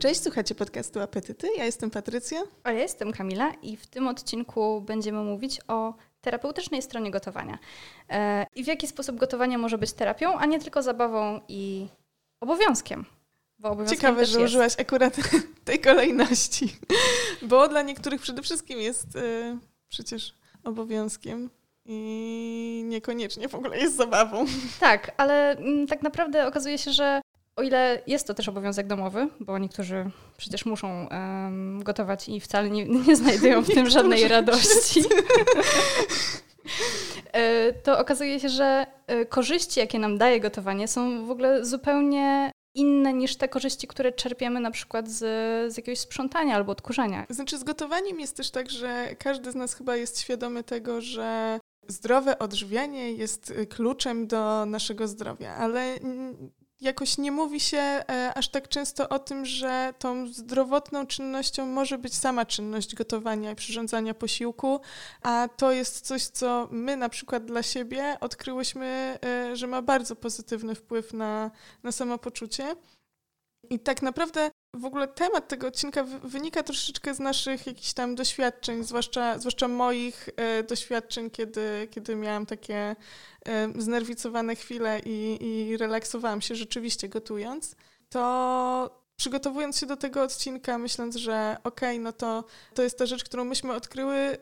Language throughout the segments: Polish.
Cześć, słuchacie podcastu Apetyty. Ja jestem Patrycja. A ja jestem Kamila i w tym odcinku będziemy mówić o terapeutycznej stronie gotowania. E, I w jaki sposób gotowanie może być terapią, a nie tylko zabawą i obowiązkiem. Ciekawe, że jest. użyłaś akurat tej kolejności, bo dla niektórych przede wszystkim jest y, przecież obowiązkiem i niekoniecznie w ogóle jest zabawą. Tak, ale m, mm, tak naprawdę okazuje się, że o ile jest to też obowiązek domowy, bo niektórzy przecież muszą um, gotować i wcale nie, nie znajdują w tym żadnej radości. E, to okazuje się, że e, korzyści, jakie nam daje gotowanie, są w ogóle zupełnie inne niż te korzyści, które czerpiemy na przykład z, z jakiegoś sprzątania albo odkurzania. Znaczy z gotowaniem jest też tak, że każdy z nas chyba jest świadomy tego, że zdrowe odżywianie jest kluczem do naszego zdrowia, ale jakoś nie mówi się e, aż tak często o tym, że tą zdrowotną czynnością może być sama czynność gotowania i przyrządzania posiłku, a to jest coś, co my na przykład dla siebie odkryłyśmy, e, że ma bardzo pozytywny wpływ na, na samopoczucie. I tak naprawdę w ogóle temat tego odcinka wynika troszeczkę z naszych jakichś tam doświadczeń, zwłaszcza, zwłaszcza moich e, doświadczeń, kiedy, kiedy miałam takie e, znerwicowane chwile i, i relaksowałam się rzeczywiście gotując. To przygotowując się do tego odcinka, myśląc, że okej, okay, no to, to jest ta rzecz, którą myśmy odkryły, e,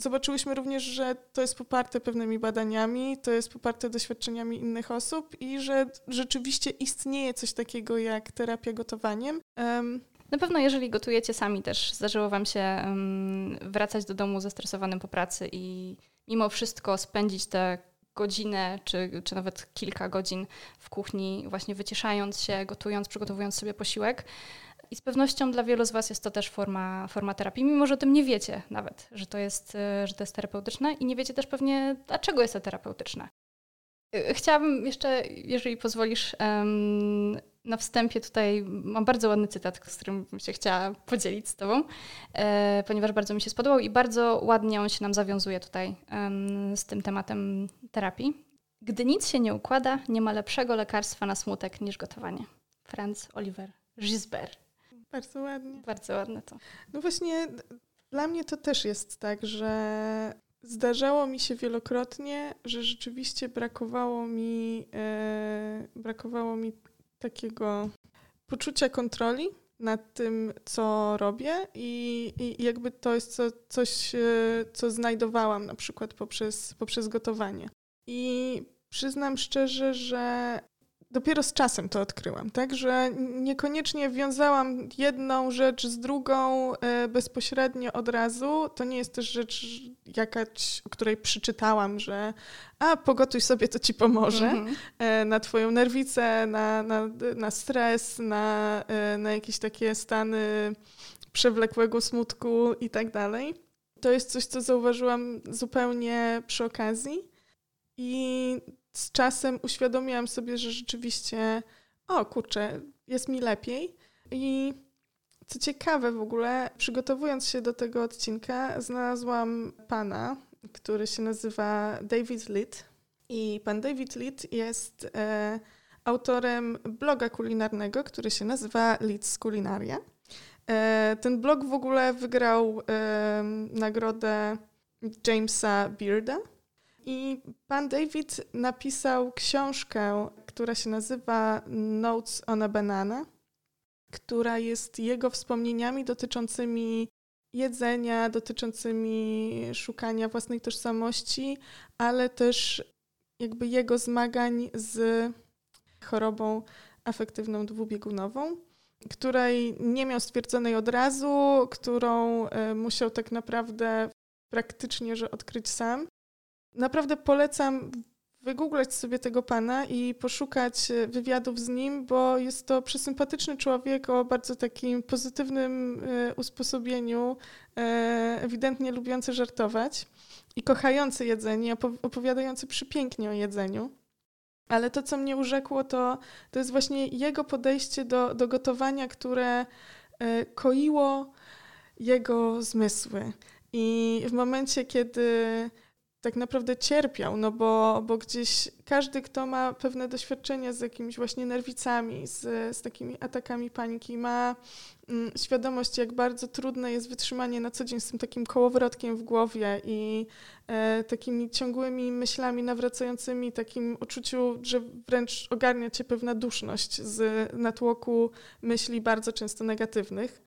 Zobaczyłyśmy również, że to jest poparte pewnymi badaniami, to jest poparte doświadczeniami innych osób i że rzeczywiście istnieje coś takiego jak terapia gotowaniem. Um, na pewno, jeżeli gotujecie sami też, zdarzyło Wam się um, wracać do domu zestresowanym po pracy i mimo wszystko spędzić tę godzinę, czy, czy nawet kilka godzin w kuchni, właśnie wyciszając się, gotując, przygotowując sobie posiłek. I z pewnością dla wielu z Was jest to też forma, forma terapii, mimo że o tym nie wiecie nawet, że to, jest, e, że to jest terapeutyczne i nie wiecie też pewnie, dlaczego jest to terapeutyczne. E, chciałabym jeszcze, jeżeli pozwolisz, na wstępie tutaj mam bardzo ładny cytat, z którym bym się chciała podzielić z Tobą, e, ponieważ bardzo mi się spodobał i bardzo ładnie on się nam zawiązuje tutaj z tym tematem terapii. Gdy nic się nie układa, nie ma lepszego lekarstwa na smutek niż gotowanie. Franz Oliver Gisbert. Bardzo ładnie. Bardzo ładne to. No właśnie, dla mnie to też jest tak, że zdarzało mi się wielokrotnie, że rzeczywiście brakowało mi, e, brakowało mi takiego poczucia kontroli nad tym, co robię i, i jakby to jest co, coś, e, co znajdowałam na przykład poprzez, poprzez gotowanie. I przyznam szczerze, że dopiero z czasem to odkryłam, tak, że niekoniecznie wiązałam jedną rzecz z drugą e, bezpośrednio od razu. To nie jest też rzecz jakaś, o której przeczytałam, że a pogotuj sobie, to ci pomoże mm -hmm. na twoją nerwicę, na, na, na stres, na, e, na jakieś takie stany przewlekłego smutku i tak dalej. To jest coś, co zauważyłam zupełnie przy okazji. I z czasem uświadomiłam sobie, że rzeczywiście, o kurczę, jest mi lepiej. I co ciekawe w ogóle, przygotowując się do tego odcinka, znalazłam pana, który się nazywa David Litt. I pan David Litt jest e, autorem bloga kulinarnego, który się nazywa Litt's Culinaria. E, ten blog w ogóle wygrał e, nagrodę Jamesa Bearda i pan David napisał książkę, która się nazywa Notes on a Banana, która jest jego wspomnieniami dotyczącymi jedzenia, dotyczącymi szukania własnej tożsamości, ale też jakby jego zmagań z chorobą afektywną dwubiegunową, której nie miał stwierdzonej od razu, którą e, musiał tak naprawdę praktycznie że odkryć sam. Naprawdę polecam wygooglać sobie tego pana i poszukać e, wywiadów z nim, bo jest to przesympatyczny człowiek o bardzo takim pozytywnym e, usposobieniu, e, ewidentnie lubiący żartować i kochający jedzenie, opowiadający przypięknie o jedzeniu. Ale to, co mnie urzekło, to, to jest właśnie jego podejście do, do gotowania, które koiło jego zmysły. I w momencie, kiedy tak naprawdę cierpiał, no bo, bo gdzieś każdy, kto ma pewne doświadczenia z jakimiś właśnie nerwicami, z, z takimi atakami paniki, ma mm, świadomość, jak bardzo trudne jest wytrzymanie na co dzień z tym takim kołowrotkiem w głowie i e, takimi ciągłymi myślami nawracającymi, takim uczuciu, że wręcz ogarnia cię pewna duszność z natłoku myśli bardzo często negatywnych.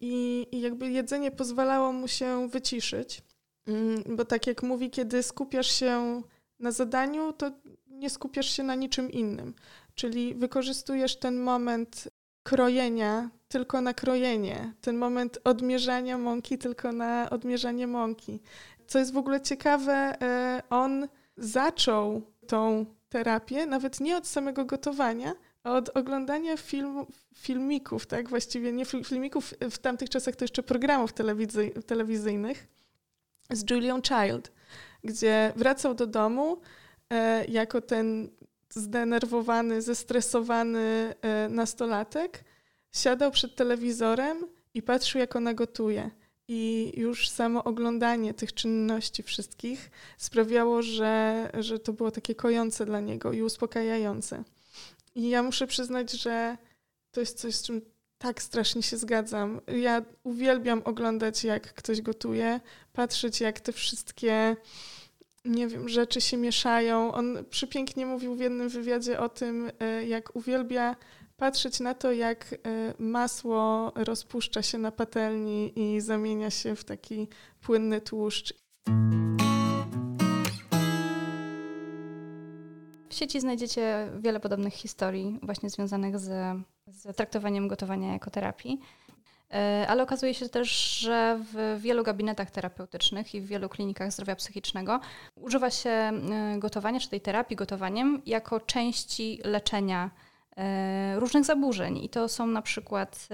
I, I jakby jedzenie pozwalało mu się wyciszyć. Mm, bo tak jak mówi, kiedy skupiasz się na zadaniu, to nie skupiasz się na niczym innym. Czyli wykorzystujesz ten moment krojenia tylko na krojenie, ten moment odmierzania mąki tylko na odmierzanie mąki. Co jest w ogóle ciekawe, e, on zaczął tą terapię nawet nie od samego gotowania, a od oglądania film, filmików, tak? Właściwie nie filmików w tamtych czasach to jeszcze programów telewizyjnych z Julian Child, gdzie wracał do domu e, jako ten zdenerwowany, zestresowany e, nastolatek, siadał przed telewizorem i patrzył, jak ona gotuje. I już samo oglądanie tych czynności wszystkich sprawiało, że, że to było takie kojące dla niego i uspokajające. I ja muszę przyznać, że to jest coś, z czym tak, strasznie się zgadzam. Ja uwielbiam oglądać, jak ktoś gotuje, patrzeć, jak te wszystkie, nie wiem, rzeczy się mieszają. On przepięknie mówił w jednym wywiadzie o tym, e, jak uwielbia patrzeć na to, jak e, masło rozpuszcza się na patelni i zamienia się w taki płynny tłuszcz. Sieci znajdziecie wiele podobnych historii, właśnie związanych z z traktowaniem gotowania jako terapii. E, ale okazuje się też, że w wielu gabinetach terapeutycznych i w wielu klinikach zdrowia psychicznego używa się e, gotowania, czy tej terapii gotowaniem, jako części leczenia e, różnych zaburzeń. I to są na przykład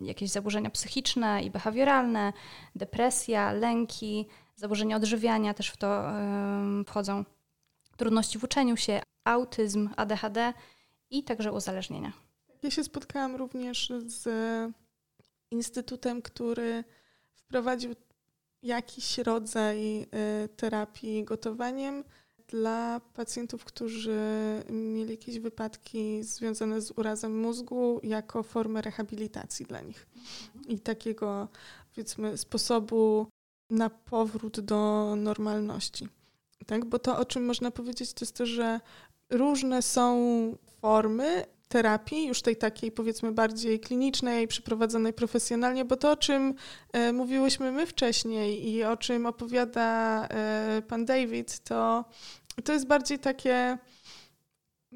jakieś zaburzenia psychiczne i behawioralne, depresja, lęki, zaburzenia odżywiania też w to wchodzą, trudności w uczeniu się, autyzm, ADHD i także uzależnienia. Ja się spotkałam również z instytutem, który wprowadził jakiś rodzaj y, terapii gotowaniem dla pacjentów, którzy mieli jakieś wypadki związane z urazem mózgu, jako formę rehabilitacji dla nich i takiego, powiedzmy, sposobu na powrót do normalności. Tak? Bo to, o czym można powiedzieć, to jest to, że różne są formy terapii, już tej takiej powiedzmy bardziej klinicznej, przeprowadzonej profesjonalnie, bo to, o czym e, mówiłyśmy my wcześniej i o czym opowiada e, pan David, to, to jest bardziej takie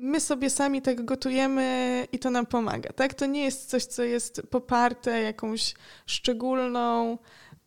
my sobie sami tak gotujemy i to nam pomaga, tak? To nie jest coś, co jest poparte jakąś szczególną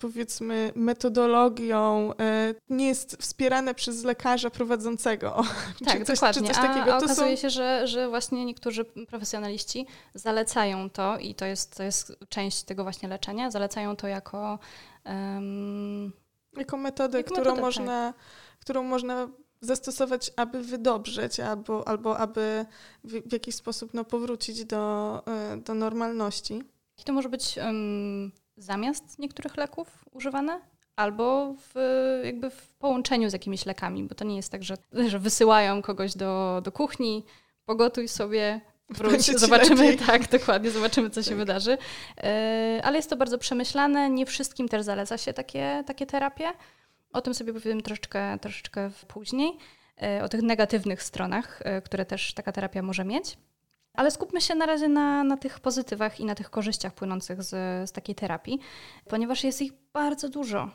powiedzmy metodologią, e, nie jest wspierane przez lekarza prowadzącego. Tak, czy coś, dokładnie. Czy coś takiego. A, a okazuje są... się, że, że właśnie niektórzy profesjonaliści zalecają to i to jest, to jest część tego właśnie leczenia, zalecają to jako... Um, jako metodę, jako którą, metodę, można, tak. którą można zastosować, aby wydobrzeć, albo, albo aby w, w jakiś sposób no, powrócić do, e, do normalności. I to może być um, zamiast niektórych leków używane, albo w, jakby w połączeniu z jakimiś lekami, bo to nie jest tak, że, że wysyłają kogoś do, do kuchni, pogotuj sobie, wróć, zobaczymy, lepiej. tak, dokładnie, zobaczymy, co się tak. wydarzy. E, ale jest to bardzo przemyślane, nie wszystkim też zaleca się takie, takie terapie. O tym sobie powiem troszeczkę, troszeczkę później, e, o tych negatywnych stronach, e, które też taka terapia może mieć. Ale skupmy się na razie na, na tych pozytywach i na tych korzyściach płynących z, z takiej terapii, ponieważ jest ich bardzo dużo.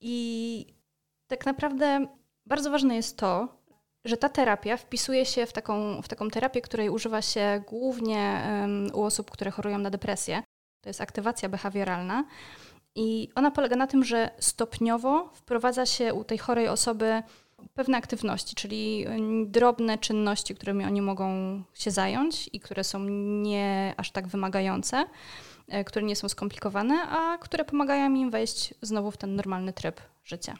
I tak naprawdę bardzo ważne jest to, że ta terapia wpisuje się w taką, w taką terapię, której używa się głównie u osób, które chorują na depresję. To jest aktywacja behawioralna. I ona polega na tym, że stopniowo wprowadza się u tej chorej osoby pewne aktywności, czyli drobne czynności, którymi oni mogą się zająć i które są nie aż tak wymagające, e, które nie są skomplikowane, a które pomagają im wejść znowu w ten normalny tryb życia.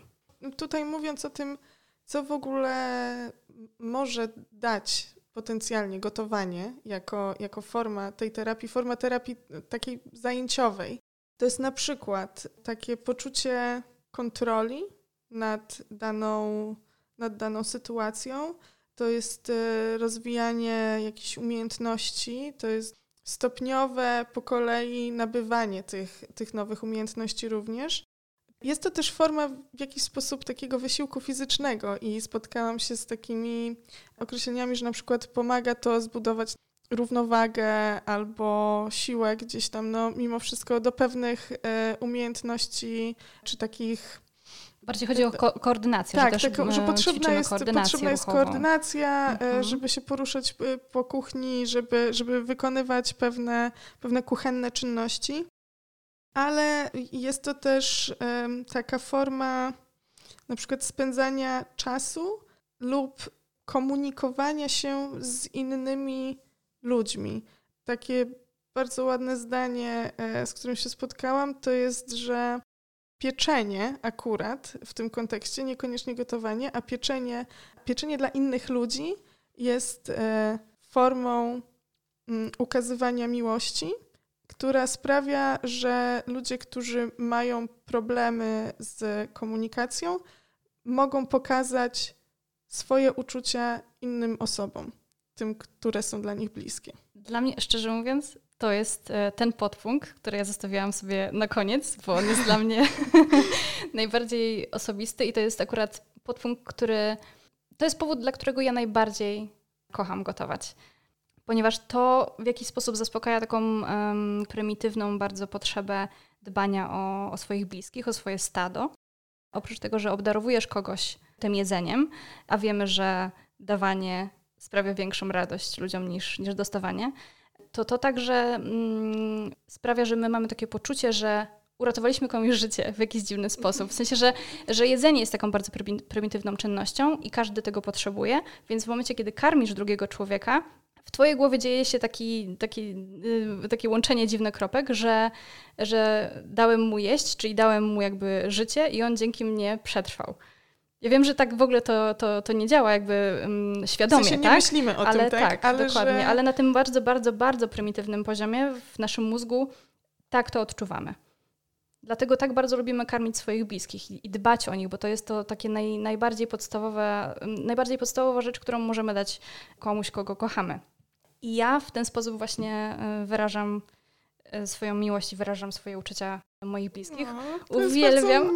Tutaj mówiąc o tym, co w ogóle może dać potencjalnie gotowanie jako, jako forma tej terapii, forma terapii takiej zajęciowej, to jest na przykład takie poczucie kontroli nad daną, nad daną sytuacją. To jest e, rozwijanie jakichś umiejętności, to jest stopniowe po kolei nabywanie tych, tych nowych umiejętności również. Jest to też forma w jakiś sposób takiego wysiłku fizycznego i spotkałam się z takimi określeniami, że na przykład pomaga to zbudować równowagę albo siłę gdzieś tam, no mimo wszystko do pewnych e, umiejętności czy takich Bardziej chodzi o ko koordynację. Tak, że, też tak, że potrzebna jest, potrzebna jest koordynacja, e, mhm. żeby się poruszać po kuchni, żeby, żeby wykonywać pewne, pewne kuchenne czynności. Ale jest to też um, taka forma na przykład spędzania czasu lub komunikowania się z innymi ludźmi. Takie bardzo ładne zdanie, e, z którym się spotkałam, to jest, że pieczenie akurat w tym kontekście, niekoniecznie gotowanie, a pieczenie, pieczenie dla innych ludzi jest e, formą mm, ukazywania miłości, która sprawia, że ludzie, którzy mają problemy z komunikacją, mogą pokazać swoje uczucia innym osobom, tym, które są dla nich bliskie. Dla mnie, szczerze mówiąc, to jest e, ten podpunkt, który ja zostawiałam sobie na koniec, bo on jest dla mnie najbardziej osobisty i to jest akurat podpunkt, który to jest powód, dla którego ja najbardziej kocham gotować. Ponieważ to w jakiś sposób zaspokaja taką um, prymitywną bardzo potrzebę dbania o, o swoich bliskich, o swoje stado. Oprócz tego, że obdarowujesz kogoś tym jedzeniem, a wiemy, że dawanie sprawia większą radość ludziom niż, niż dostawanie, to to także mm, sprawia, że my mamy takie poczucie, że uratowaliśmy komuś życie w jakiś dziwny sposób. W sensie, że, że jedzenie jest taką bardzo prymitywną czynnością i każdy tego potrzebuje, więc w momencie, kiedy karmisz drugiego człowieka, w twojej głowie dzieje się taki, taki, yy, takie łączenie dziwnych kropek, że, że dałem mu jeść, czyli dałem mu jakby życie i on dzięki mnie przetrwał. Ja wiem, że tak w ogóle to, to, to nie działa jakby um, świadomie, w sensie nie tak? myślimy o ale tym, tak? tak ale dokładnie. Że... Ale na tym bardzo, bardzo, bardzo prymitywnym poziomie w naszym mózgu tak to odczuwamy. Dlatego tak bardzo lubimy karmić swoich bliskich i, i dbać o nich, bo to jest to takie naj, najbardziej, podstawowe, najbardziej podstawowa rzecz, którą możemy dać komuś, kogo kochamy. I ja w ten sposób właśnie e, wyrażam swoją miłość i wyrażam swoje uczucia moich bliskich. No, Uwielbiam.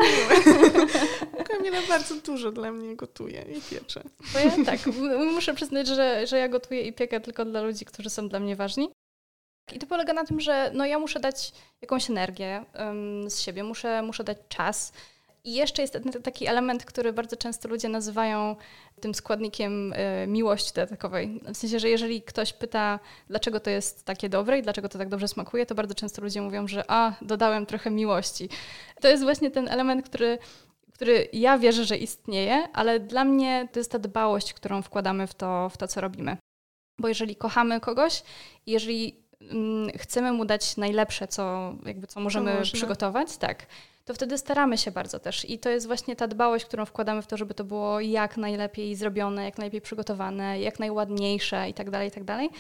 Kamila bardzo dużo dla mnie gotuje i piecze. Bo ja, tak, muszę przyznać, że, że ja gotuję i piekę tylko dla ludzi, którzy są dla mnie ważni. I to polega na tym, że no ja muszę dać jakąś energię um, z siebie, muszę, muszę dać czas. I jeszcze jest taki element, który bardzo często ludzie nazywają tym składnikiem y, miłości dodatkowej. W sensie, że jeżeli ktoś pyta, dlaczego to jest takie dobre i dlaczego to tak dobrze smakuje, to bardzo często ludzie mówią, że a, dodałem trochę miłości. To jest właśnie ten element, który, który ja wierzę, że istnieje, ale dla mnie to jest ta dbałość, którą wkładamy w to, w to co robimy. Bo jeżeli kochamy kogoś, jeżeli mm, chcemy mu dać najlepsze, co, jakby, co możemy przygotować, tak, to wtedy staramy się bardzo też. I to jest właśnie ta dbałość, którą wkładamy w to, żeby to było jak najlepiej zrobione, jak najlepiej przygotowane, jak najładniejsze i tak dalej, i tak dalej.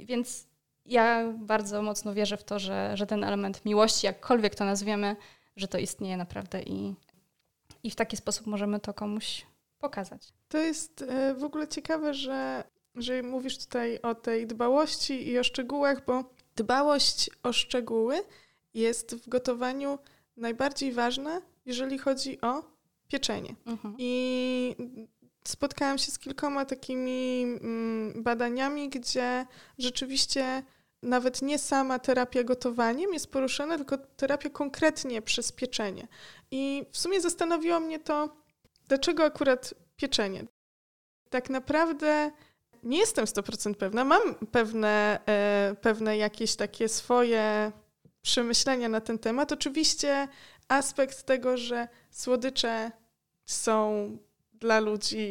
Więc ja bardzo mocno wierzę w to, że, że ten element miłości, jakkolwiek to nazwiemy, że to istnieje naprawdę i, i w taki sposób możemy to komuś pokazać. To jest e, w ogóle ciekawe, że, że mówisz tutaj o tej dbałości i o szczegółach, bo dbałość o szczegóły jest w gotowaniu najbardziej ważne, jeżeli chodzi o pieczenie. Mhm. I spotkałam się z kilkoma takimi mm, badaniami, gdzie rzeczywiście nawet nie sama terapia gotowaniem jest poruszana, tylko terapia konkretnie przez pieczenie. I w sumie zastanowiło mnie to, dlaczego akurat pieczenie. Tak naprawdę nie jestem 100% pewna. Mam pewne, e, pewne jakieś takie swoje przemyślenia na ten temat. Oczywiście aspekt tego, że słodycze są dla ludzi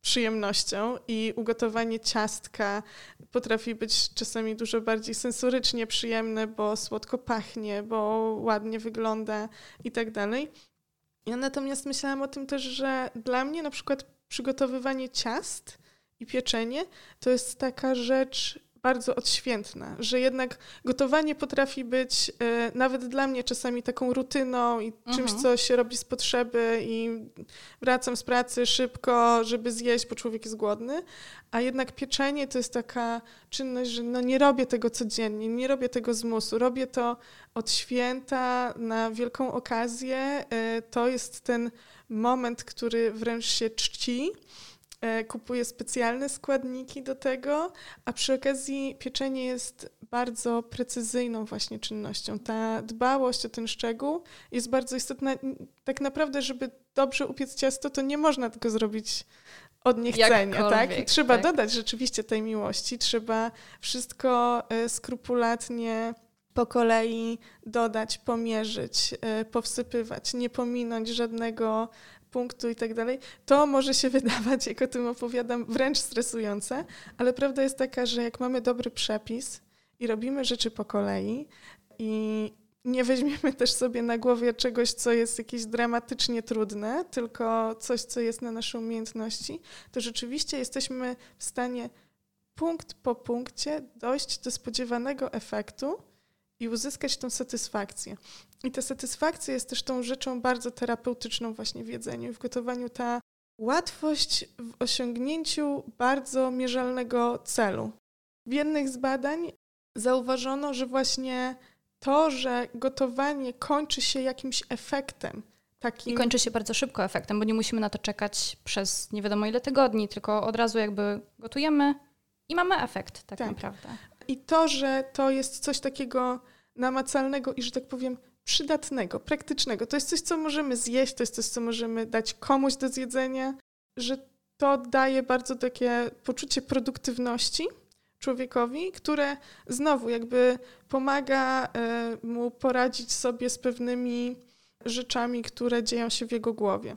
przyjemnością i ugotowanie ciastka potrafi być czasami dużo bardziej sensorycznie przyjemne, bo słodko pachnie, bo ładnie wygląda i tak dalej. Ja natomiast myślałam o tym też, że dla mnie na przykład przygotowywanie ciast i pieczenie to jest taka rzecz bardzo odświętna, że jednak gotowanie potrafi być e, nawet dla mnie czasami taką rutyną i czymś, mhm. co się robi z potrzeby i wracam z pracy szybko, żeby zjeść, bo człowiek jest głodny, a jednak pieczenie to jest taka czynność, że no nie robię tego codziennie, nie robię tego z musu, robię to od święta na wielką okazję. E, to jest ten moment, który wręcz się czci. E, kupuję specjalne składniki do tego, a przy okazji pieczenie jest bardzo precyzyjną właśnie czynnością. Ta dbałość o ten szczegół jest bardzo istotna. Tak naprawdę, żeby dobrze upiec ciasto, to nie można tego zrobić od niechcenia, tak? Trzeba tak. dodać rzeczywiście tej miłości, trzeba wszystko e, skrupulatnie po kolei dodać, pomierzyć, e, powsypywać, nie pominąć żadnego punktu i tak dalej, to może się wydawać, jak o tym opowiadam, wręcz stresujące, ale prawda jest taka, że jak mamy dobry przepis i robimy rzeczy po kolei i nie weźmiemy też sobie na głowie czegoś, co jest jakieś dramatycznie trudne, tylko coś, co jest na nasze umiejętności, to rzeczywiście jesteśmy w stanie punkt po punkcie dojść do spodziewanego efektu i uzyskać tą satysfakcję. I ta satysfakcja jest też tą rzeczą bardzo terapeutyczną właśnie w jedzeniu i w gotowaniu. Ta łatwość w osiągnięciu bardzo mierzalnego celu. W jednych z badań zauważono, że właśnie to, że gotowanie kończy się jakimś efektem, Takim... I kończy się bardzo szybko efektem, bo nie musimy na to czekać przez nie wiadomo ile tygodni, tylko od razu jakby gotujemy i mamy efekt tak, tak. naprawdę. I to, że to jest coś takiego namacalnego i, że tak powiem, przydatnego, praktycznego. To jest coś, co możemy zjeść, to jest coś, co możemy dać komuś do zjedzenia, że to daje bardzo takie poczucie produktywności człowiekowi, które znowu jakby pomaga e, mu poradzić sobie z pewnymi rzeczami, które dzieją się w jego głowie.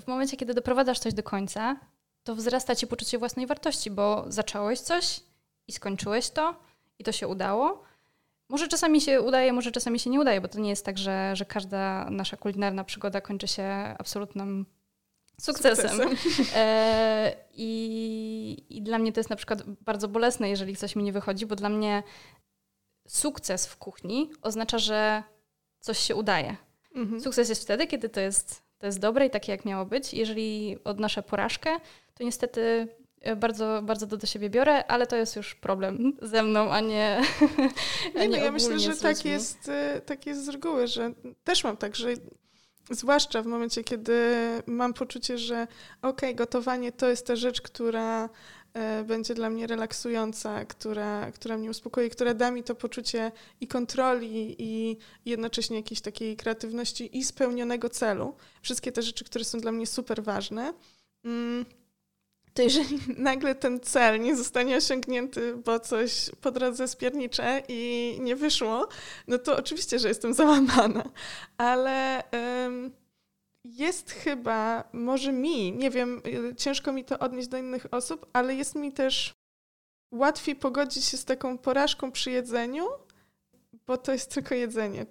W momencie, kiedy doprowadzasz coś do końca, to wzrasta ci poczucie własnej wartości, bo zacząłeś coś i skończyłeś to i to się udało. Może czasami się udaje, może czasami się nie udaje, bo to nie jest tak, że, że każda nasza kulinarna przygoda kończy się absolutnym sukcesem. sukcesem. E, i, I dla mnie to jest na przykład bardzo bolesne, jeżeli coś mi nie wychodzi, bo dla mnie sukces w kuchni oznacza, że coś się udaje. Mhm. Sukces jest wtedy, kiedy to jest, to jest dobre i takie, jak miało być. Jeżeli odnoszę porażkę, to niestety bardzo, bardzo to do siebie biorę, ale to jest już problem ze mną, a nie. A nie, no, ja myślę, że tak jest, e, tak jest z reguły, że też mam tak, że zwłaszcza w momencie, kiedy mam poczucie, że okej, okay, gotowanie to jest ta rzecz, która e, będzie dla mnie relaksująca, która, która mnie uspokoi, która da mi to poczucie i kontroli, i jednocześnie jakiejś takiej kreatywności i spełnionego celu. Wszystkie te rzeczy, które są dla mnie super ważne. To jeżeli nagle ten cel nie zostanie osiągnięty, bo coś po drodze spiernicze i nie wyszło, no to oczywiście, że jestem załamana. Ale um, jest chyba, może mi, nie wiem, ciężko mi to odnieść do innych osób, ale jest mi też łatwiej pogodzić się z taką porażką przy jedzeniu, bo to jest tylko jedzenie.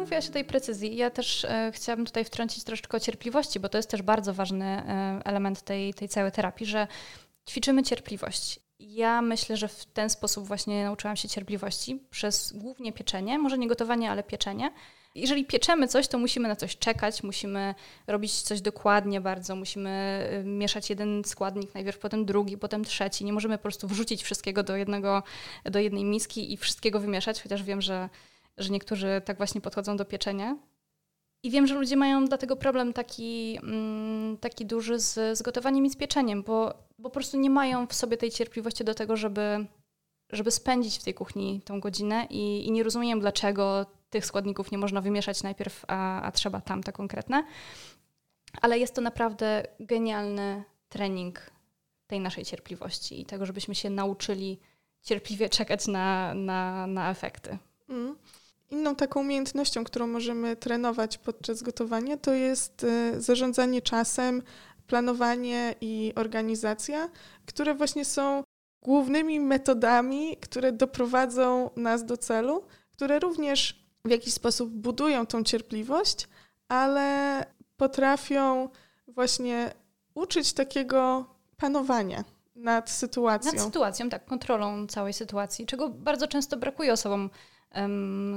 Mówiłaś o tej precyzji. Ja też e, chciałabym tutaj wtrącić troszeczkę o cierpliwości, bo to jest też bardzo ważny e, element tej, tej całej terapii, że ćwiczymy cierpliwość. Ja myślę, że w ten sposób właśnie nauczyłam się cierpliwości przez głównie pieczenie, może nie gotowanie, ale pieczenie. Jeżeli pieczemy coś, to musimy na coś czekać, musimy robić coś dokładnie bardzo, musimy e, mieszać jeden składnik, najpierw potem drugi, potem trzeci. Nie możemy po prostu wrzucić wszystkiego do, jednego, do jednej miski i wszystkiego wymieszać, chociaż wiem, że że niektórzy tak właśnie podchodzą do pieczenia. I wiem, że ludzie mają dlatego problem taki, mm, taki duży z, z gotowaniem i z pieczeniem, bo, bo po prostu nie mają w sobie tej cierpliwości do tego, żeby, żeby spędzić w tej kuchni tą godzinę i, i nie rozumiem, dlaczego tych składników nie można wymieszać najpierw, a, a trzeba tam te konkretne. Ale jest to naprawdę genialny trening tej naszej cierpliwości i tego, żebyśmy się nauczyli cierpliwie czekać na, na, na efekty. Mm. Inną taką umiejętnością, którą możemy trenować podczas gotowania, to jest e, zarządzanie czasem, planowanie i organizacja, które właśnie są głównymi metodami, które doprowadzą nas do celu, które również w jakiś sposób budują tą cierpliwość, ale potrafią właśnie uczyć takiego panowania nad sytuacją. Nad sytuacją, tak, kontrolą całej sytuacji, czego bardzo często brakuje osobom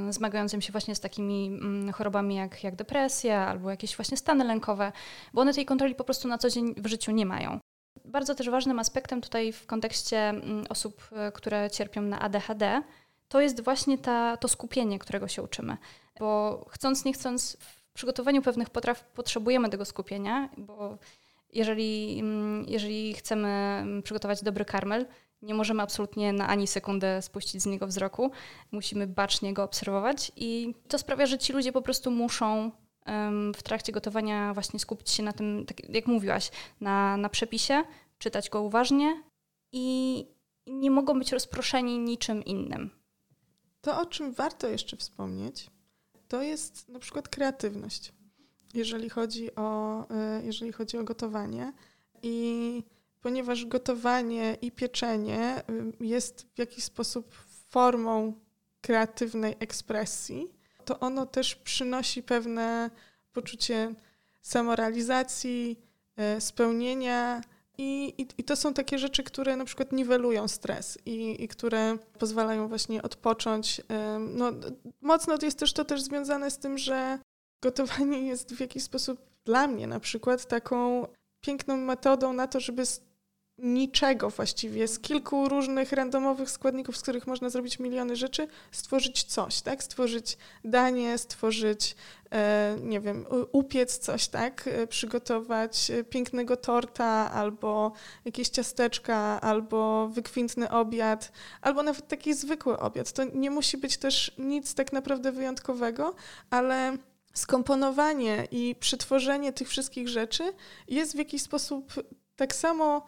zmagającym się właśnie z takimi um, chorobami jak, jak depresja albo jakieś właśnie stany lękowe, bo one tej kontroli po prostu na co dzień w życiu nie mają. Bardzo też ważnym aspektem tutaj w kontekście um, osób, e, które cierpią na ADHD, to jest właśnie ta, to skupienie, którego się uczymy. Bo chcąc, nie chcąc, w przygotowaniu pewnych potraw potrzebujemy tego skupienia, bo jeżeli, mm, jeżeli chcemy mm, przygotować dobry karmel, nie możemy absolutnie na ani sekundę spuścić z niego wzroku. Musimy bacznie go obserwować i to sprawia, że ci ludzie po prostu muszą w trakcie gotowania właśnie skupić się na tym, tak jak mówiłaś, na, na przepisie, czytać go uważnie i nie mogą być rozproszeni niczym innym. To, o czym warto jeszcze wspomnieć, to jest na przykład kreatywność, jeżeli chodzi o, e, jeżeli chodzi o gotowanie. I ponieważ gotowanie i pieczenie y, jest w jakiś sposób formą kreatywnej ekspresji, to ono też przynosi pewne poczucie samorealizacji, e, spełnienia. I, i, I, to są takie rzeczy, które na przykład niwelują stres i, i które pozwalają właśnie odpocząć. No, mocno jest też to też związane z tym, że gotowanie jest w jakiś sposób dla mnie na przykład taką piękną metodą na to, żeby niczego właściwie, z kilku różnych randomowych składników, z których można zrobić miliony rzeczy, stworzyć coś, tak? Stworzyć danie, stworzyć, e, nie wiem, upiec coś, tak? E, przygotować pięknego torta, albo jakieś ciasteczka, albo wykwintny obiad, albo nawet taki zwykły obiad. To nie musi być też nic tak naprawdę wyjątkowego, ale skomponowanie i przetworzenie tych wszystkich rzeczy jest w jakiś sposób tak samo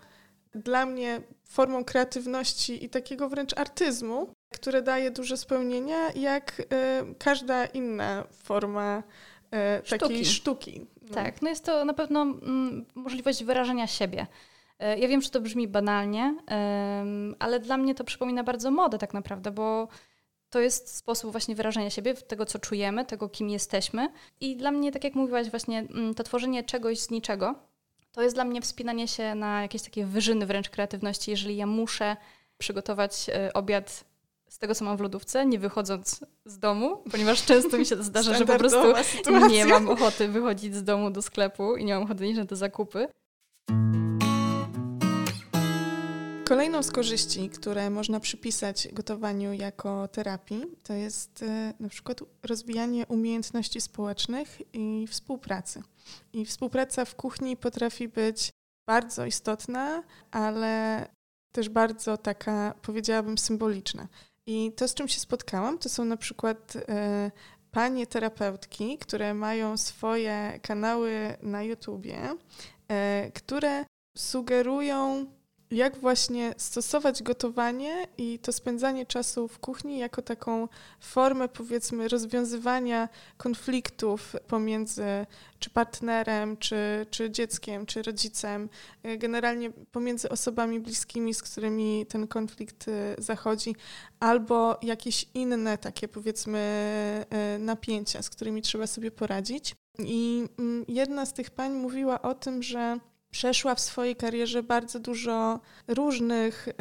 dla mnie formą kreatywności i takiego wręcz artyzmu, które daje duże spełnienia, jak y, każda inna forma y, takiej sztuki. No. Tak, no jest to na pewno mm, możliwość wyrażenia siebie. E, ja wiem, że to brzmi banalnie, ale dla mnie to przypomina bardzo modę tak naprawdę, bo to jest sposób właśnie wyrażenia siebie, tego co czujemy, tego kim jesteśmy. I dla mnie, tak jak mówiłaś, właśnie mm, to tworzenie czegoś z niczego, to jest dla mnie wspinanie się na jakieś takie wyżyny wręcz kreatywności, jeżeli ja muszę przygotować e, obiad z tego, co mam w lodówce, nie wychodząc z domu, ponieważ często mi się to zdarza, że po prostu sytuacja. nie mam ochoty wychodzić z domu do sklepu i nie mam ochoty iść na te zakupy. Kolejną z korzyści, które można przypisać gotowaniu jako terapii, to jest e, na przykład rozwijanie umiejętności społecznych i współpracy. I współpraca w kuchni potrafi być bardzo istotna, ale też bardzo taka, powiedziałabym, symboliczna. I to, z czym się spotkałam, to są na przykład e, panie terapeutki, które mają swoje kanały na YouTubie, e, które sugerują jak właśnie stosować gotowanie i to spędzanie czasu w kuchni jako taką formę, powiedzmy, rozwiązywania konfliktów pomiędzy czy partnerem, czy, czy dzieckiem, czy rodzicem, e, generalnie pomiędzy osobami bliskimi, z którymi ten konflikt e, zachodzi, albo jakieś inne takie, powiedzmy, e, napięcia, z którymi trzeba sobie poradzić. I mm, jedna z tych pań mówiła o tym, że przeszła w swojej karierze bardzo dużo różnych y,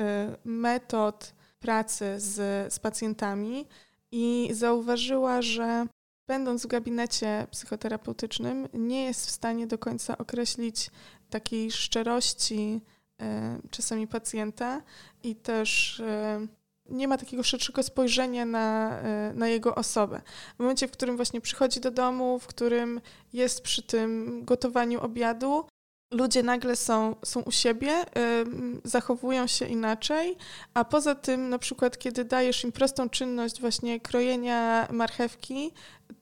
metod pracy z, z pacjentami i zauważyła, że będąc w gabinecie psychoterapeutycznym, nie jest w stanie do końca określić takiej szczerości y, czasami pacjenta i też y, nie ma takiego szerszego spojrzenia na, na jego osobę. W momencie, w którym właśnie przychodzi do domu, w którym jest przy tym gotowaniu obiadu, ludzie nagle są, są u siebie, zachowują się inaczej, a poza tym na przykład kiedy dajesz im prostą czynność właśnie krojenia marchewki,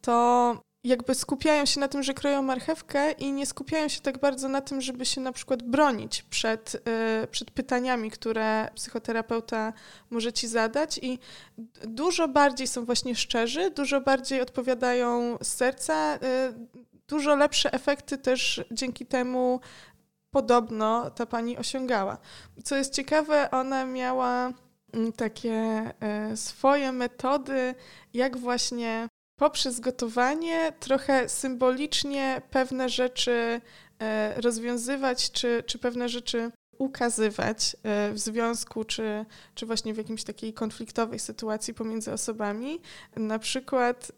to jakby skupiają się na tym, że kroją marchewkę i nie skupiają się tak bardzo na tym, żeby się na przykład bronić przed, y, przed pytaniami, które psychoterapeuta może ci zadać. I dużo bardziej są właśnie szczerzy, dużo bardziej odpowiadają z serca, y, dużo lepsze efekty też dzięki temu podobno ta pani osiągała. Co jest ciekawe, ona miała mm, takie e, swoje metody, jak właśnie poprzez gotowanie trochę symbolicznie pewne rzeczy e, rozwiązywać, czy, czy pewne rzeczy ukazywać e, w związku, czy, czy właśnie w jakimś takiej konfliktowej sytuacji pomiędzy osobami. Na przykład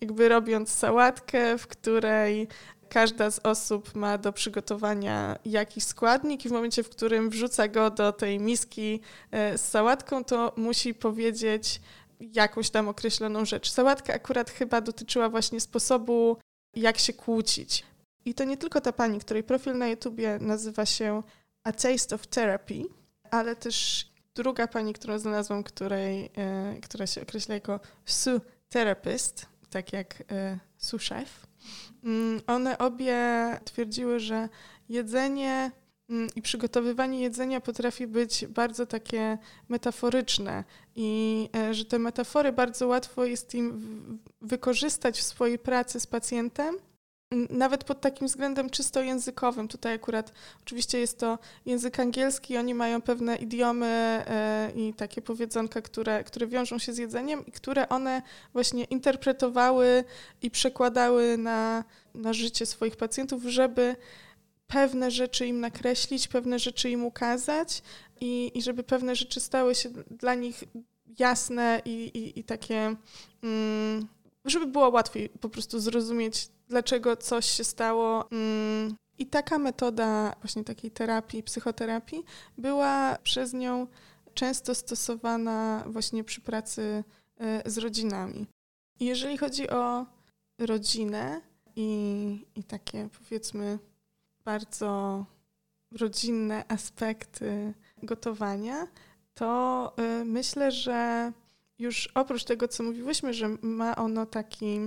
jakby robiąc sałatkę, w której każda z osób ma do przygotowania jakiś składnik i w momencie, w którym wrzuca go do tej miski e, z sałatką, to musi powiedzieć jakąś tam określoną rzecz. Sałatka akurat chyba dotyczyła właśnie sposobu, jak się kłócić. I to nie tylko ta pani, której profil na YouTubie nazywa się A Taste of Therapy, ale też druga pani, którą znalazłam, której, e, która się określa jako Su Therapist, tak jak e, Chef. Mm, one obie twierdziły, że jedzenie mm, i przygotowywanie jedzenia potrafi być bardzo takie metaforyczne i e, że te metafory bardzo łatwo jest im wykorzystać w swojej pracy z pacjentem nawet pod takim względem czysto językowym. Tutaj akurat oczywiście jest to język angielski, oni mają pewne idiomy e, i takie powiedzonka, które, które wiążą się z jedzeniem i które one właśnie interpretowały i przekładały na, na życie swoich pacjentów, żeby pewne rzeczy im nakreślić, pewne rzeczy im ukazać i, i żeby pewne rzeczy stały się dla nich jasne i, i, i takie, mm, żeby było łatwiej po prostu zrozumieć dlaczego coś się stało. Mm, I taka metoda właśnie takiej terapii, psychoterapii była przez nią często stosowana właśnie przy pracy e, z rodzinami. Jeżeli chodzi o rodzinę i, i takie powiedzmy bardzo rodzinne aspekty gotowania, to e, myślę, że już oprócz tego, co mówiłyśmy, że ma ono taki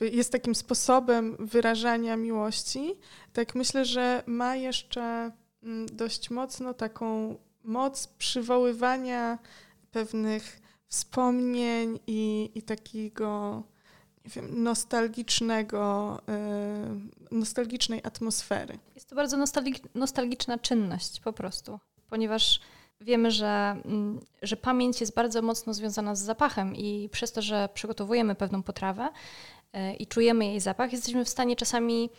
jest takim sposobem wyrażania miłości, tak myślę, że ma jeszcze mm, dość mocno taką moc przywoływania pewnych wspomnień i, i takiego nie wiem, nostalgicznego, yy, nostalgicznej atmosfery. Jest to bardzo nostalgiczna czynność po prostu, ponieważ wiemy, że, mm, że pamięć jest bardzo mocno związana z zapachem i przez to, że przygotowujemy pewną potrawę, E, i czujemy jej zapach, jesteśmy w stanie czasami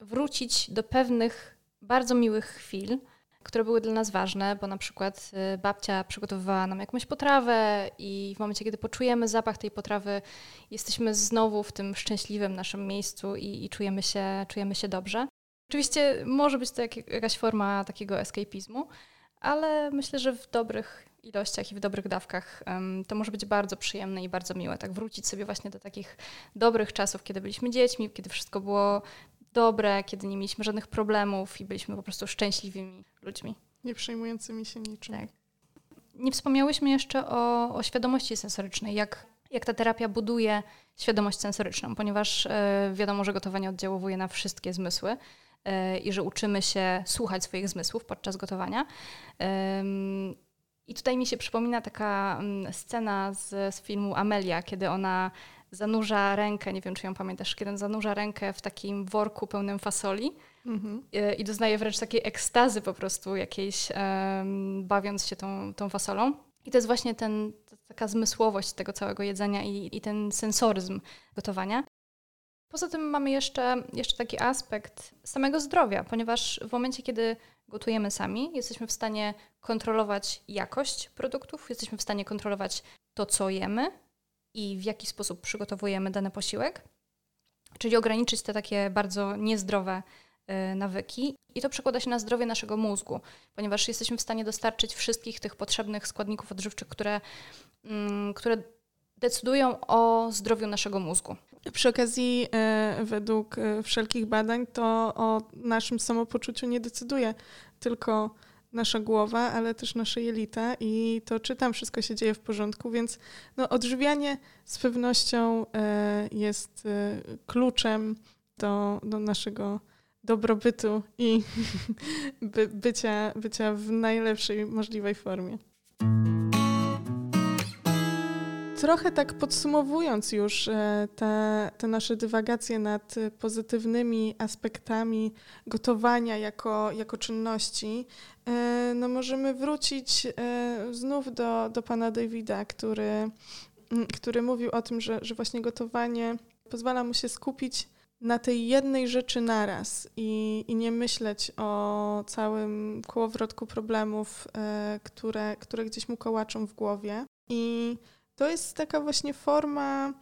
wrócić do pewnych bardzo miłych chwil, które były dla nas ważne, bo na przykład e, babcia przygotowywała nam jakąś potrawę i w momencie, kiedy poczujemy zapach tej potrawy, jesteśmy znowu w tym szczęśliwym naszym miejscu i, i czujemy, się, czujemy się dobrze. Oczywiście może być to jak, jakaś forma takiego escapizmu, ale myślę, że w dobrych ilościach i w dobrych dawkach, to może być bardzo przyjemne i bardzo miłe. Tak wrócić sobie właśnie do takich dobrych czasów, kiedy byliśmy dziećmi, kiedy wszystko było dobre, kiedy nie mieliśmy żadnych problemów i byliśmy po prostu szczęśliwymi ludźmi. Nie przejmującymi się niczym. Tak. Nie wspomniałyśmy jeszcze o, o świadomości sensorycznej, jak, jak ta terapia buduje świadomość sensoryczną, ponieważ e, wiadomo, że gotowanie oddziałuje na wszystkie zmysły i że uczymy się słuchać swoich zmysłów podczas gotowania. I tutaj mi się przypomina taka mm, scena z, z filmu Amelia, kiedy ona zanurza rękę, nie wiem czy ją pamiętasz, kiedy zanurza rękę w takim worku pełnym fasoli mhm. i, i doznaje wręcz takiej ekstazy po prostu jakiejś, um, bawiąc się tą, tą fasolą. I to jest właśnie ten, taka zmysłowość tego całego jedzenia i, i ten sensoryzm gotowania. Poza tym mamy jeszcze, jeszcze taki aspekt samego zdrowia, ponieważ w momencie, kiedy gotujemy sami, jesteśmy w stanie kontrolować jakość produktów, jesteśmy w stanie kontrolować to, co jemy i w jaki sposób przygotowujemy dany posiłek, czyli ograniczyć te takie bardzo niezdrowe y, nawyki. I to przekłada się na zdrowie naszego mózgu, ponieważ jesteśmy w stanie dostarczyć wszystkich tych potrzebnych składników odżywczych, które, mm, które decydują o zdrowiu naszego mózgu. Przy okazji, e, według e, wszelkich badań, to o naszym samopoczuciu nie decyduje tylko nasza głowa, ale też nasze jelita i to, czy tam wszystko się dzieje w porządku, więc no, odżywianie z pewnością e, jest kluczem do, do naszego dobrobytu i by, bycia, bycia w najlepszej możliwej formie. Trochę tak podsumowując już e, te, te nasze dywagacje nad pozytywnymi aspektami gotowania jako, jako czynności, e, no możemy wrócić e, znów do, do pana Davida, który, który mówił o tym, że, że właśnie gotowanie pozwala mu się skupić na tej jednej rzeczy naraz i, i nie myśleć o całym kołowrotku problemów, które, które gdzieś mu kołaczą w głowie. I to jest taka właśnie forma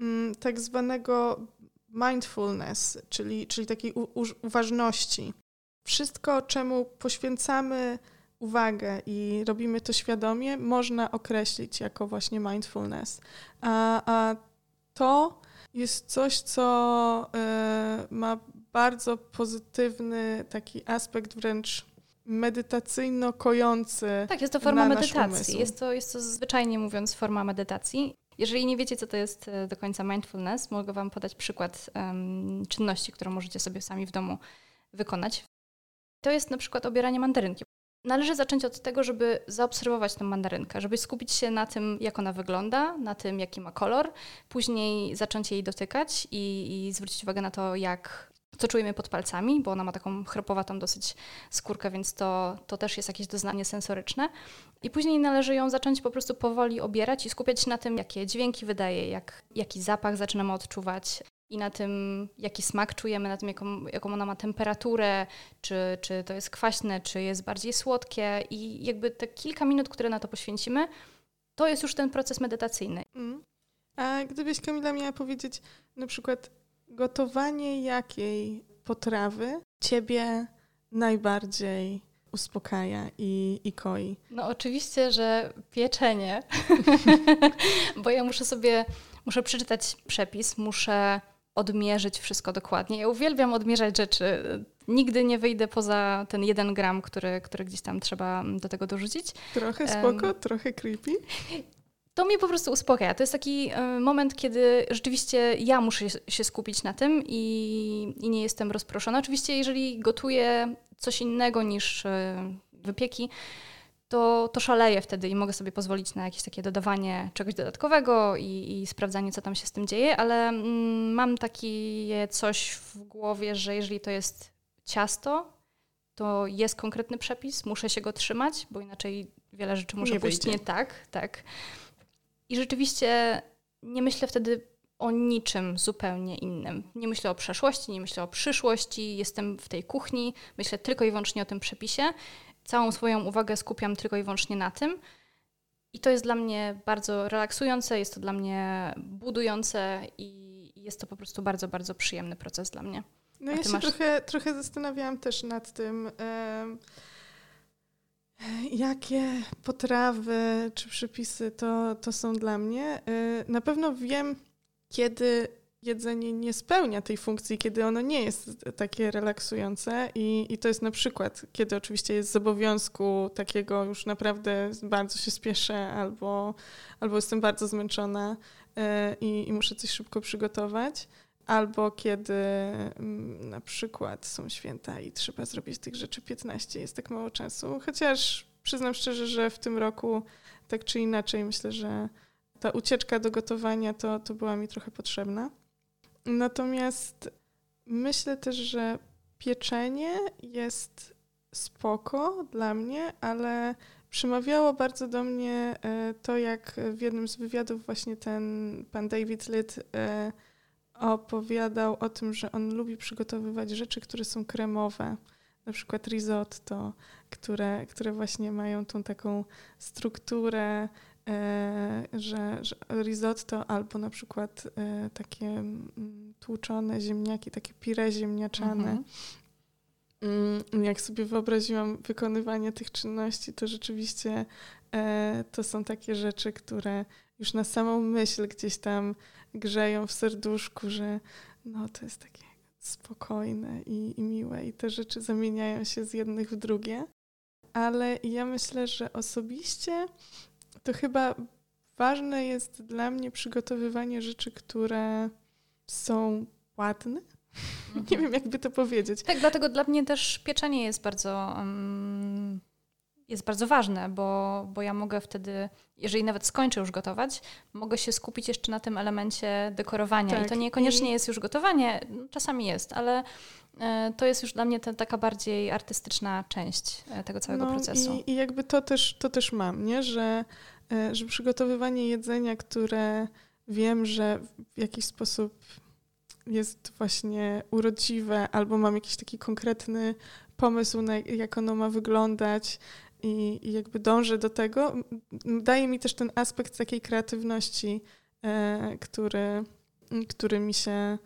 mm, tak zwanego mindfulness, czyli, czyli takiej u, uważności. Wszystko, czemu poświęcamy uwagę i robimy to świadomie, można określić jako właśnie mindfulness. A, a to jest coś, co y, ma bardzo pozytywny taki aspekt wręcz medytacyjno-kojący. Tak, jest to forma medytacji. Jest to, jest to zwyczajnie mówiąc forma medytacji. Jeżeli nie wiecie, co to jest e, do końca mindfulness, mogę Wam podać przykład um, czynności, którą możecie sobie sami w domu wykonać. To jest na przykład obieranie mandarynki. Należy zacząć od tego, żeby zaobserwować tę mandarynkę, żeby skupić się na tym, jak ona wygląda, na tym, jaki ma kolor, później zacząć jej dotykać i, i zwrócić uwagę na to, jak co czujemy pod palcami, bo ona ma taką chropowatą dosyć skórkę, więc to, to też jest jakieś doznanie sensoryczne. I później należy ją zacząć po prostu powoli obierać i skupiać się na tym, jakie dźwięki wydaje, jak, jaki zapach zaczynamy odczuwać, i na tym, jaki smak czujemy, na tym, jaką, jaką ona ma temperaturę, czy, czy to jest kwaśne, czy jest bardziej słodkie. I jakby te kilka minut, które na to poświęcimy, to jest już ten proces medytacyjny. Mm. A gdybyś Kamila miała powiedzieć na przykład gotowanie jakiej potrawy ciebie najbardziej uspokaja i, i koi? No oczywiście, że pieczenie, bo ja muszę sobie, muszę przeczytać przepis, muszę odmierzyć wszystko dokładnie. Ja uwielbiam odmierzać rzeczy. Nigdy nie wyjdę poza ten jeden gram, który, który gdzieś tam trzeba do tego dorzucić. Trochę spoko, um, trochę creepy. To mnie po prostu uspokaja. To jest taki e, moment, kiedy rzeczywiście ja muszę się skupić na tym i, i nie jestem rozproszona. Oczywiście, jeżeli gotuję coś innego niż e, wypieki, to, to szaleję wtedy i mogę sobie pozwolić na jakieś takie dodawanie czegoś dodatkowego i, i sprawdzanie, co tam się z tym dzieje, ale mm, mam takie coś w głowie, że jeżeli to jest ciasto, to jest konkretny przepis, muszę się go trzymać, bo inaczej wiele rzeczy może nie pójść wyjdzie. nie tak, tak. I rzeczywiście nie myślę wtedy o niczym zupełnie innym. Nie myślę o przeszłości, nie myślę o przyszłości, jestem w tej kuchni, myślę tylko i wyłącznie o tym przepisie całą swoją uwagę skupiam tylko i wyłącznie na tym. I to jest dla mnie bardzo relaksujące, jest to dla mnie budujące i jest to po prostu bardzo, bardzo przyjemny proces dla mnie. No ja się masz... trochę, trochę zastanawiałam też nad tym, jakie potrawy czy przepisy to, to są dla mnie. E, na pewno wiem, kiedy jedzenie nie spełnia tej funkcji, kiedy ono nie jest takie relaksujące i, i to jest na przykład, kiedy oczywiście jest z obowiązku takiego już naprawdę bardzo się spieszę albo, albo jestem bardzo zmęczona e, i, i muszę coś szybko przygotować albo kiedy mm, na przykład są święta i trzeba zrobić tych rzeczy 15, jest tak mało czasu. Chociaż przyznam szczerze, że w tym roku tak czy inaczej myślę, że ta ucieczka do gotowania to, to była mi trochę potrzebna. Natomiast myślę też, że pieczenie jest spoko dla mnie, ale przemawiało bardzo do mnie e, to, jak w jednym z wywiadów właśnie ten pan David Litt e, opowiadał o tym, że on lubi przygotowywać rzeczy, które są kremowe, na przykład risotto, które, które właśnie mają tą taką strukturę E, że, że risotto albo na przykład e, takie mm, tłuczone ziemniaki, takie pire ziemniaczane. Mhm. Mm, jak sobie wyobraziłam wykonywanie tych czynności, to rzeczywiście e, to są takie rzeczy, które już na samą myśl gdzieś tam grzeją w serduszku, że no to jest takie spokojne i, i miłe i te rzeczy zamieniają się z jednych w drugie. Ale ja myślę, że osobiście to chyba ważne jest dla mnie przygotowywanie rzeczy, które są ładne. Mhm. Nie wiem, jakby to powiedzieć. Tak, dlatego dla mnie też pieczenie jest bardzo, um, jest bardzo ważne, bo, bo ja mogę wtedy, jeżeli nawet skończę już gotować, mogę się skupić jeszcze na tym elemencie dekorowania. Tak. I to niekoniecznie I... jest już gotowanie, czasami jest, ale e, to jest już dla mnie ta, taka bardziej artystyczna część e, tego całego no, procesu. I, I jakby to też, to też mam, nie? że E, że przygotowywanie jedzenia, które wiem, że w jakiś sposób jest właśnie urodziwe, albo mam jakiś taki konkretny pomysł, na jak ono ma wyglądać i, jakby dążę do tego, daje mi też ten aspekt takiej kreatywności, e, który, który mi się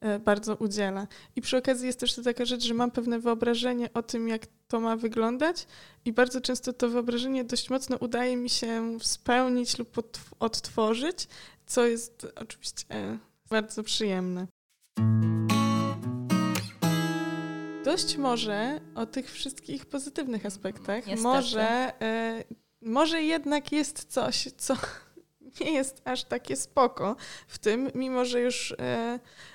e, bardzo udziela. I przy okazji jest też taka rzecz, że mam pewne wyobrażenie o tym, jak to ma wyglądać i bardzo często to wyobrażenie dość mocno udaje mi się spełnić lub odtworzyć, co jest oczywiście bardzo przyjemne. Dość może o tych wszystkich pozytywnych aspektach. Niestety. Może, y, może jednak jest coś, co nie jest aż takie spoko w tym, mimo że już y,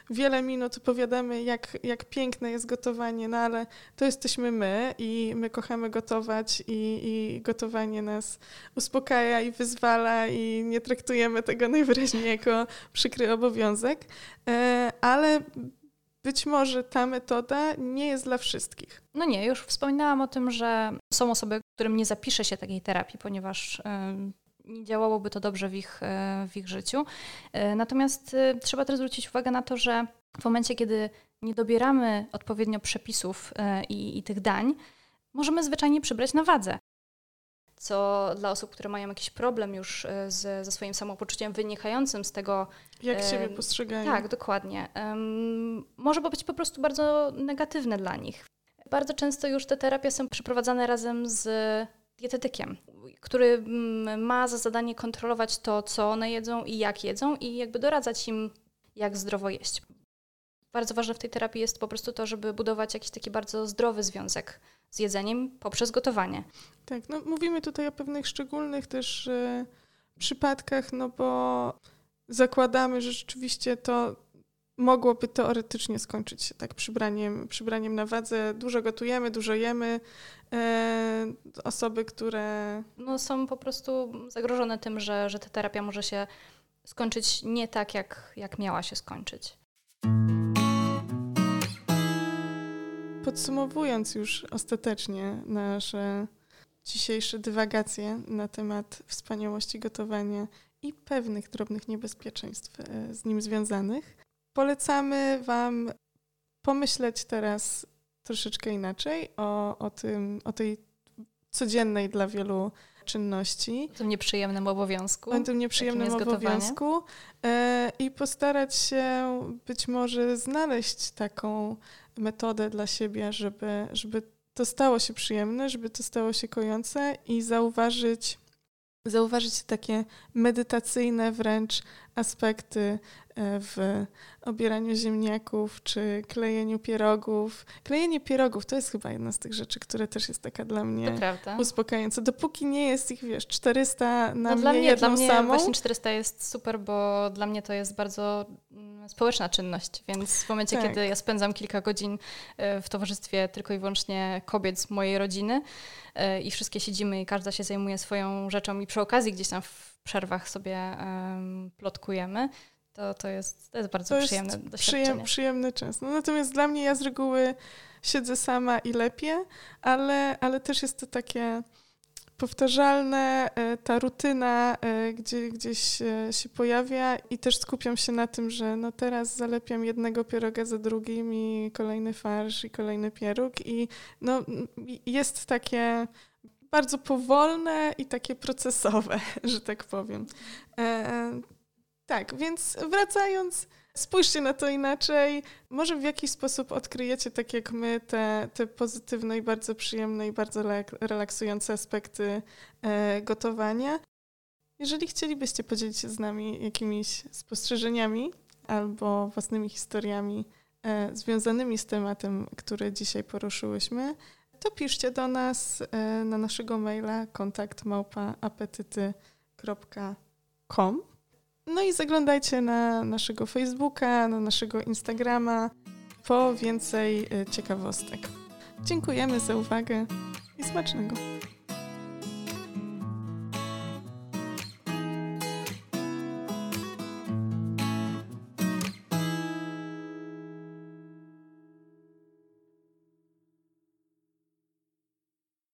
wiele minut opowiadamy, jak, jak piękne jest gotowanie, no ale to jesteśmy my i my kochamy gotować i, i gotowanie nas uspokaja i wyzwala i nie traktujemy tego najwyraźniej jako przykry obowiązek, y, ale być może ta metoda nie jest dla wszystkich. No nie, już wspominałam o tym, że są osoby, którym nie zapisze się takiej terapii, ponieważ nie działałoby to dobrze w ich, e, w ich życiu. E, natomiast e, trzeba też zwrócić uwagę na to, że w momencie, kiedy nie dobieramy odpowiednio przepisów i, i tych dań, możemy zwyczajnie przybrać na wadze co dla osób, które mają jakiś problem już e, z, ze swoim samopoczuciem wynikającym z tego. Jak siebie postrzegają. Tak, dokładnie. Um, może być po prostu bardzo negatywne dla nich. Bardzo często już te terapie są przeprowadzane razem z dietetykiem, który mm, ma za zadanie kontrolować to, co one jedzą i jak jedzą, i jakby doradzać im, jak zdrowo jeść. Bardzo ważne w tej terapii jest po prostu to, żeby budować jakiś taki bardzo zdrowy związek z jedzeniem poprzez gotowanie. Tak, no mówimy tutaj o pewnych szczególnych też e, przypadkach, no bo zakładamy, że rzeczywiście to mogłoby teoretycznie skończyć się tak przybraniem, przybraniem na wadze. Dużo gotujemy, dużo jemy. E, osoby, które... No są po prostu zagrożone tym, że, że ta terapia może się skończyć nie tak, jak, jak miała się skończyć. Podsumowując już ostatecznie nasze dzisiejsze dywagacje na temat wspaniałości gotowania i pewnych drobnych niebezpieczeństw e, z nim związanych, polecamy Wam pomyśleć teraz troszeczkę inaczej o, o, tym, o tej codziennej dla wielu czynności. O tym nieprzyjemnym obowiązku. O tym nieprzyjemnym obowiązku. E, I postarać się być może znaleźć taką metodę dla siebie, żeby, żeby to stało się przyjemne, żeby to stało się kojące i zauważyć, zauważyć takie medytacyjne wręcz aspekty w obieraniu ziemniaków czy klejeniu pierogów. Klejenie pierogów to jest chyba jedna z tych rzeczy, które też jest taka dla mnie uspokajająca. Dopóki nie jest ich, wiesz, 400 na no mnie, dla mnie jedną dla mnie samą. Właśnie 400 jest super, bo dla mnie to jest bardzo mm, społeczna czynność, więc w momencie, tak. kiedy ja spędzam kilka godzin e, w towarzystwie tylko i wyłącznie kobiet z mojej rodziny e, i wszystkie siedzimy i każda się zajmuje swoją rzeczą i przy okazji gdzieś tam w przerwach sobie um, plotkujemy, to, to, jest, to jest bardzo to przyjemne jest doświadczenie. Przyjem, przyjemny czas. No, natomiast dla mnie ja z reguły siedzę sama i lepiej, ale, ale też jest to takie powtarzalne, e, ta rutyna e, gdzie, gdzieś się pojawia i też skupiam się na tym, że no teraz zalepiam jednego pieroga za drugim i kolejny farsz i kolejny pieróg i no jest takie bardzo powolne i takie procesowe, że tak powiem. Tak, więc wracając, spójrzcie na to inaczej. Może w jakiś sposób odkryjecie, tak jak my, te, te pozytywne i bardzo przyjemne i bardzo relaksujące aspekty e, gotowania. Jeżeli chcielibyście podzielić się z nami jakimiś spostrzeżeniami albo własnymi historiami e, związanymi z tematem, który dzisiaj poruszyłyśmy, to piszcie do nas e, na naszego maila kontakt małpa apetyty.com. No i zaglądajcie na naszego Facebooka, na naszego Instagrama po więcej y, ciekawostek. Dziękujemy za uwagę i smacznego.